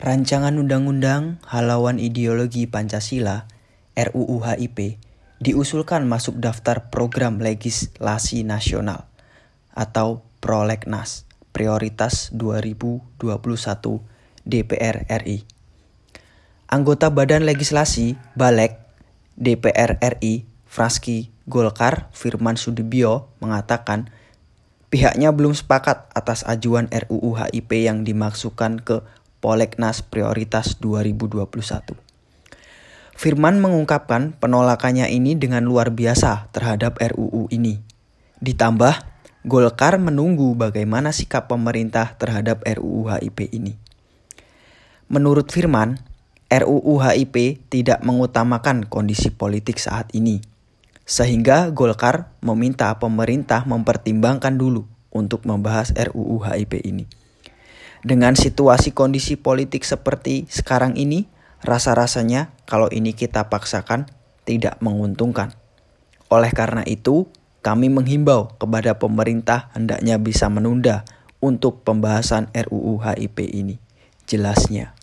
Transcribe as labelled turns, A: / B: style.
A: Rancangan Undang-Undang Halawan Ideologi Pancasila RUU HIP diusulkan masuk daftar program legislasi nasional atau Prolegnas Prioritas 2021 DPR RI. Anggota Badan Legislasi Balek DPR RI Fraski Golkar Firman Sudibyo mengatakan pihaknya belum sepakat atas ajuan RUU HIP yang dimaksudkan ke Poleknas Prioritas 2021. Firman mengungkapkan penolakannya ini dengan luar biasa terhadap RUU ini. Ditambah, Golkar menunggu bagaimana sikap pemerintah terhadap RUU HIP ini. Menurut Firman, RUU HIP tidak mengutamakan kondisi politik saat ini, sehingga Golkar meminta pemerintah mempertimbangkan dulu untuk membahas RUU HIP ini. Dengan situasi kondisi politik seperti sekarang ini, rasa-rasanya kalau ini kita paksakan tidak menguntungkan. Oleh karena itu, kami menghimbau kepada pemerintah hendaknya bisa menunda untuk pembahasan RUU HIP ini. Jelasnya.